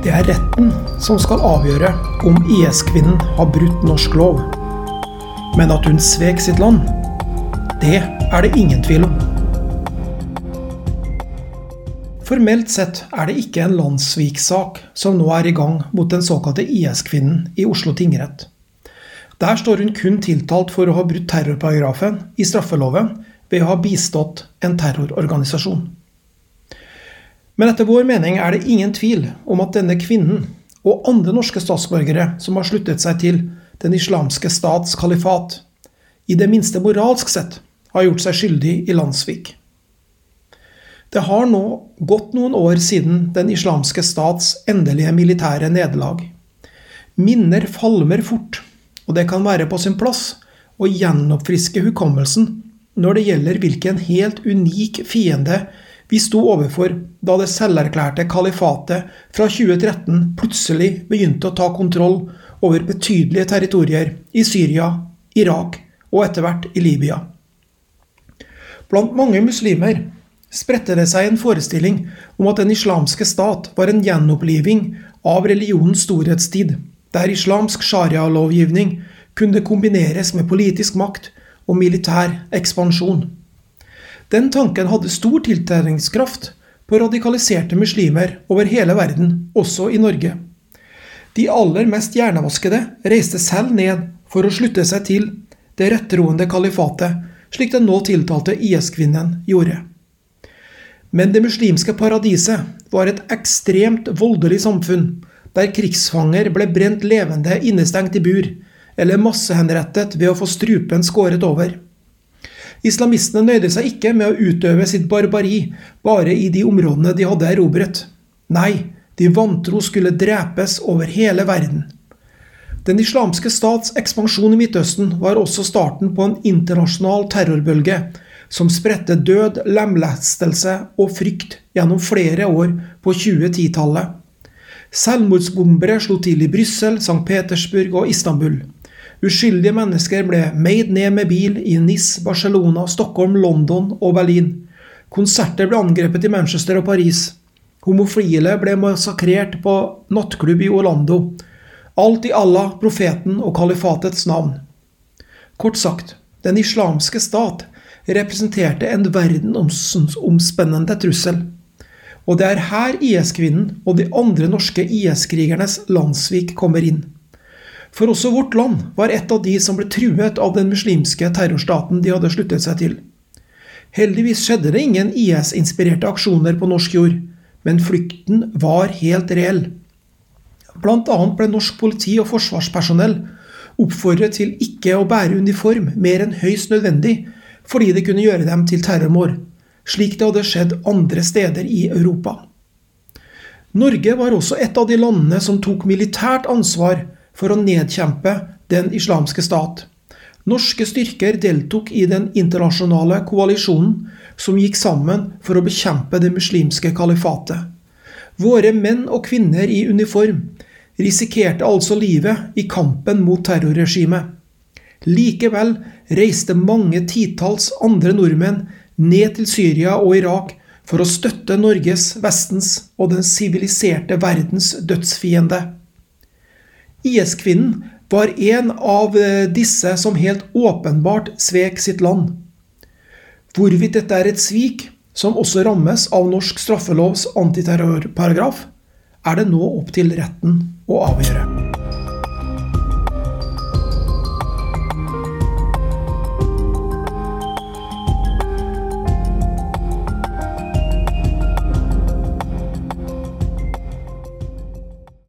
Det er retten som skal avgjøre om IS-kvinnen har brutt norsk lov. Men at hun svek sitt land, det er det ingen tvil om. Formelt sett er det ikke en landssviksak som nå er i gang mot den såkalte IS-kvinnen i Oslo tingrett. Der står hun kun tiltalt for å ha brutt terrorparagrafen i straffeloven ved å ha bistått en terrororganisasjon. Men etter vår mening er det ingen tvil om at denne kvinnen og andre norske statsborgere som har sluttet seg til den islamske stats kalifat, i det minste moralsk sett har gjort seg skyldig i landssvik. Det har nå gått noen år siden den islamske stats endelige militære nederlag. Minner falmer fort, og det kan være på sin plass å gjenoppfriske hukommelsen når det gjelder hvilken helt unik fiende vi sto overfor da det selverklærte kalifatet fra 2013 plutselig begynte å ta kontroll over betydelige territorier i Syria, Irak og etter hvert i Libya. Blant mange muslimer spredte det seg en forestilling om at den islamske stat var en gjenoppliving av religionens storhetstid, der islamsk sharia-lovgivning kunne kombineres med politisk makt og militær ekspansjon. Den tanken hadde stor tiltreningskraft på radikaliserte muslimer over hele verden, også i Norge. De aller mest hjernevaskede reiste selv ned for å slutte seg til det rettroende kalifatet, slik den nå tiltalte IS-kvinnen gjorde. Men det muslimske paradiset var et ekstremt voldelig samfunn, der krigsfanger ble brent levende innestengt i bur, eller massehenrettet ved å få strupen skåret over. Islamistene nøyde seg ikke med å utøve sitt barbari bare i de områdene de hadde erobret. Nei, de vantro skulle drepes over hele verden. Den islamske stats ekspansjon i Midtøsten var også starten på en internasjonal terrorbølge som spredte død, lemlestelse og frykt gjennom flere år på 2010-tallet. Selvmordsbombere slo til i Brussel, St. Petersburg og Istanbul. Uskyldige mennesker ble meid ned med bil i Nis, Barcelona, Stockholm, London og Berlin. Konserter ble angrepet i Manchester og Paris. Homofile ble massakrert på nattklubb i Orlando. Alt i Allah, profeten og kalifatets navn. Kort sagt, den islamske stat representerte en verdensomspennende trussel. Og det er her IS-kvinnen og de andre norske IS-krigernes landssvik kommer inn. For også vårt land var et av de som ble truet av den muslimske terrorstaten de hadde sluttet seg til. Heldigvis skjedde det ingen IS-inspirerte aksjoner på norsk jord, men flukten var helt reell. Blant annet ble norsk politi og forsvarspersonell oppfordret til ikke å bære uniform mer enn høyst nødvendig, fordi det kunne gjøre dem til terrormål, slik det hadde skjedd andre steder i Europa. Norge var også et av de landene som tok militært ansvar for å nedkjempe den islamske stat. Norske styrker deltok i den internasjonale koalisjonen som gikk sammen for å bekjempe det muslimske kalifatet. Våre menn og kvinner i uniform risikerte altså livet i kampen mot terrorregimet. Likevel reiste mange titalls andre nordmenn ned til Syria og Irak for å støtte Norges, Vestens og den siviliserte verdens dødsfiende. IS-kvinnen var en av eh, disse som helt åpenbart svek sitt land. Hvorvidt dette er et svik som også rammes av norsk straffelovs antiterrorparagraf, er det nå opp til retten å avgjøre.